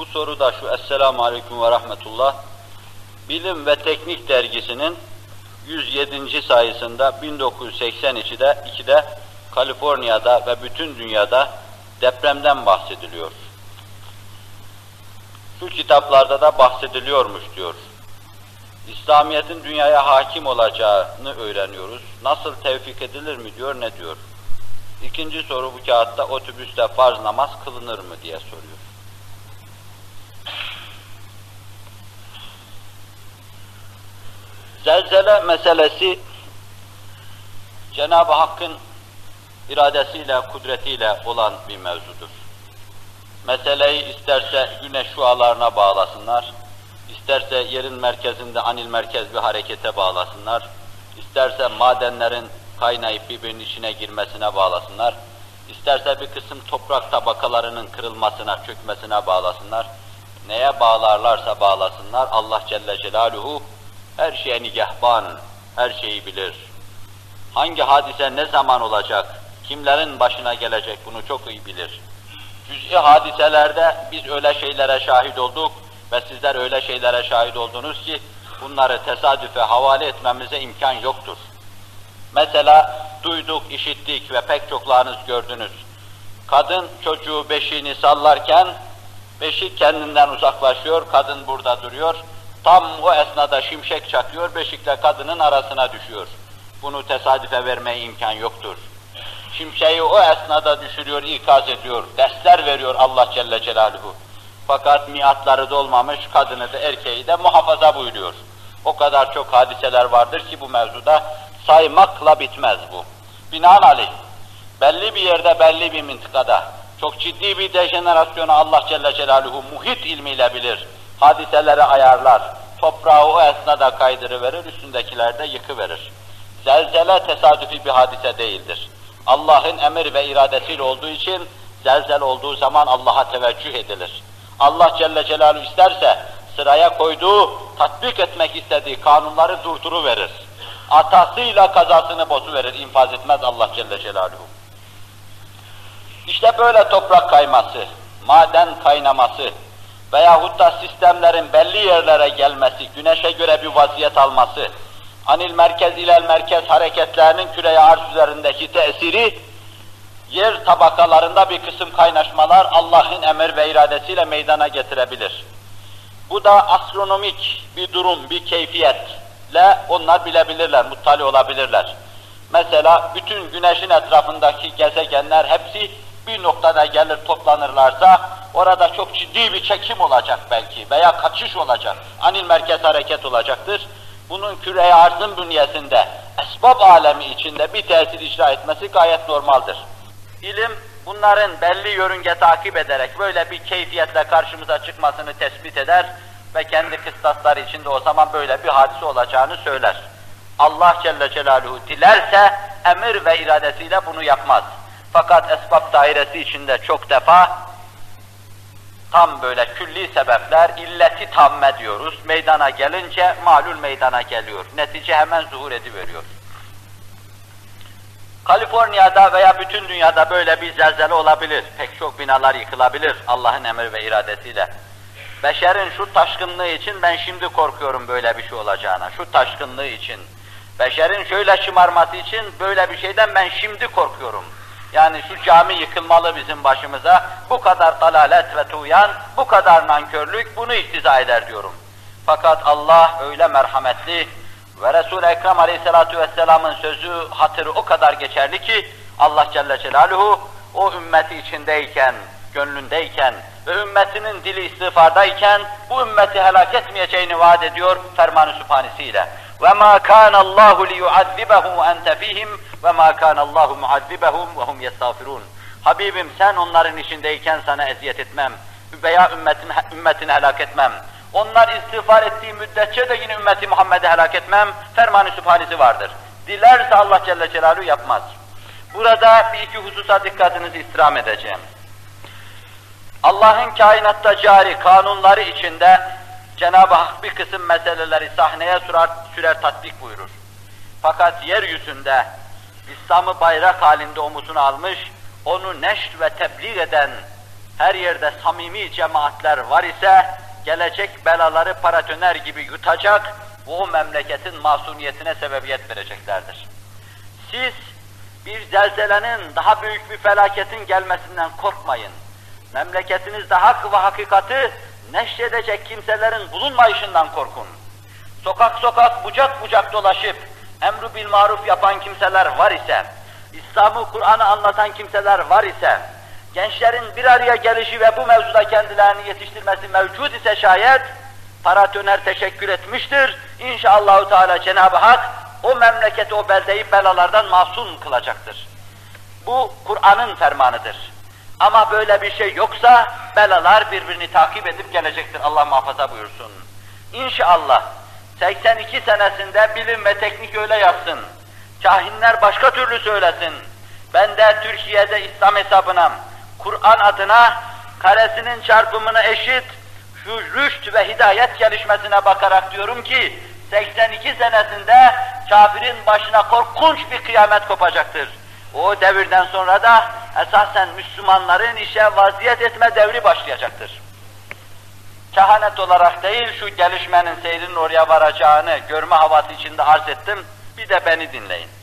Bu soru da şu Esselamu Aleyküm ve Rahmetullah. Bilim ve Teknik dergisinin 107. sayısında 1982'de 2'de Kaliforniya'da ve bütün dünyada depremden bahsediliyor. Şu kitaplarda da bahsediliyormuş diyor. İslamiyet'in dünyaya hakim olacağını öğreniyoruz. Nasıl tevfik edilir mi diyor, ne diyor? İkinci soru bu kağıtta otobüste farz namaz kılınır mı diye soruyor. Zelzele meselesi Cenab-ı Hakk'ın iradesiyle, kudretiyle olan bir mevzudur. Meseleyi isterse güneş şualarına bağlasınlar, isterse yerin merkezinde anil merkez bir harekete bağlasınlar, isterse madenlerin kaynayıp birbirinin içine girmesine bağlasınlar, isterse bir kısım toprak tabakalarının kırılmasına, çökmesine bağlasınlar, neye bağlarlarsa bağlasınlar, Allah Celle Celaluhu her şeye nigahban, her şeyi bilir. Hangi hadise ne zaman olacak, kimlerin başına gelecek bunu çok iyi bilir. Cüz'i hadiselerde biz öyle şeylere şahit olduk ve sizler öyle şeylere şahit oldunuz ki bunları tesadüfe havale etmemize imkan yoktur. Mesela duyduk, işittik ve pek çoklarınız gördünüz. Kadın çocuğu beşiğini sallarken beşik kendinden uzaklaşıyor, kadın burada duruyor. Tam o esnada şimşek çakıyor, beşikle kadının arasına düşüyor. Bunu tesadüfe vermeye imkan yoktur. Şimşeği o esnada düşürüyor, ikaz ediyor, dersler veriyor Allah Celle Celaluhu. Fakat miatları dolmamış kadını da erkeği de muhafaza buyuruyor. O kadar çok hadiseler vardır ki bu mevzuda saymakla bitmez bu. Binaenaleyh belli bir yerde, belli bir mıntıkada çok ciddi bir dejenerasyonu Allah Celle Celaluhu muhit ilmiyle bilir. Hadiseleri ayarlar, toprağı o esnada kaydırıverir, üstündekiler de yıkıverir. Zelzele tesadüfi bir hadise değildir. Allah'ın emir ve iradesiyle olduğu için zelzel olduğu zaman Allah'a teveccüh edilir. Allah Celle Celaluhu isterse sıraya koyduğu, tatbik etmek istediği kanunları durduruverir. Atasıyla kazasını bozuverir, infaz etmez Allah Celle Celaluhu. İşte böyle toprak kayması, maden kaynaması veyahut da sistemlerin belli yerlere gelmesi, güneşe göre bir vaziyet alması, anil merkez ilel merkez hareketlerinin küreye arz üzerindeki tesiri, yer tabakalarında bir kısım kaynaşmalar Allah'ın emir ve iradesiyle meydana getirebilir. Bu da astronomik bir durum, bir keyfiyetle onlar bilebilirler, muttali olabilirler. Mesela bütün güneşin etrafındaki gezegenler hepsi bir noktada gelir toplanırlarsa orada çok ciddi bir çekim olacak belki veya kaçış olacak, anil merkez hareket olacaktır bunun küre arzın bünyesinde, esbab alemi içinde bir tesir icra etmesi gayet normaldir. İlim, bunların belli yörünge takip ederek böyle bir keyfiyetle karşımıza çıkmasını tespit eder ve kendi kıstasları içinde o zaman böyle bir hadise olacağını söyler. Allah Celle Celaluhu dilerse emir ve iradesiyle bunu yapmaz. Fakat esbab dairesi içinde çok defa tam böyle külli sebepler, illeti tamme diyoruz. Meydana gelince malul meydana geliyor. Netice hemen zuhur ediveriyor. Kaliforniya'da veya bütün dünyada böyle bir zelzele olabilir. Pek çok binalar yıkılabilir Allah'ın emir ve iradesiyle. Beşerin şu taşkınlığı için ben şimdi korkuyorum böyle bir şey olacağına. Şu taşkınlığı için. Beşerin şöyle şımarması için böyle bir şeyden ben şimdi korkuyorum. Yani şu cami yıkılmalı bizim başımıza, bu kadar dalalet ve tuğyan, bu kadar nankörlük bunu iktiza eder diyorum. Fakat Allah öyle merhametli ve Resul-i Ekrem aleyhissalatu vesselamın sözü, hatırı o kadar geçerli ki Allah Celle Celaluhu o ümmeti içindeyken, gönlündeyken ve ümmetinin dili istiğfardayken bu ümmeti helak etmeyeceğini vaat ediyor ferman-ı sübhanesiyle. Ve ma kana Allahu li yuazzibahu ente fihim ve ma kana Allahu muazzibuhum ve hum yestağfirun. Habibim sen onların içindeyken sana eziyet etmem veya ümmetini, ümmetini helak etmem. Onlar istiğfar ettiği müddetçe de yine ümmeti Muhammed'i helak etmem. Fermanı sübhanesi vardır. Dilerse Allah Celle Celaluhu yapmaz. Burada bir iki hususa dikkatinizi istirham edeceğim. Allah'ın kainatta cari kanunları içinde Cenab-ı Hak bir kısım meseleleri sahneye sürer, sürer tatbik buyurur. Fakat yeryüzünde İslam'ı bayrak halinde omuzuna almış, onu neşr ve tebliğ eden her yerde samimi cemaatler var ise, gelecek belaları paratoner gibi yutacak ve memleketin masumiyetine sebebiyet vereceklerdir. Siz bir zelzelenin, daha büyük bir felaketin gelmesinden korkmayın. Memleketinizde hak ve hakikati neşredecek kimselerin bulunmayışından korkun. Sokak sokak bucak bucak dolaşıp emru bil maruf yapan kimseler var ise, İslam'ı, Kur'an'ı anlatan kimseler var ise, gençlerin bir araya gelişi ve bu mevzuda kendilerini yetiştirmesi mevcud ise şayet, paratoner teşekkür etmiştir. İnşallahü Teala Cenab-ı Hak o memleketi, o beldeyi belalardan masum kılacaktır. Bu Kur'an'ın fermanıdır. Ama böyle bir şey yoksa belalar birbirini takip edip gelecektir. Allah muhafaza buyursun. İnşallah 82 senesinde bilim ve teknik öyle yapsın. Kahinler başka türlü söylesin. Ben de Türkiye'de İslam hesabına, Kur'an adına karesinin çarpımını eşit, şu rüşt ve hidayet gelişmesine bakarak diyorum ki, 82 senesinde kafirin başına korkunç bir kıyamet kopacaktır. O devirden sonra da esasen Müslümanların işe vaziyet etme devri başlayacaktır. Kehanet olarak değil, şu gelişmenin seyrinin oraya varacağını görme havası içinde arz ettim, bir de beni dinleyin.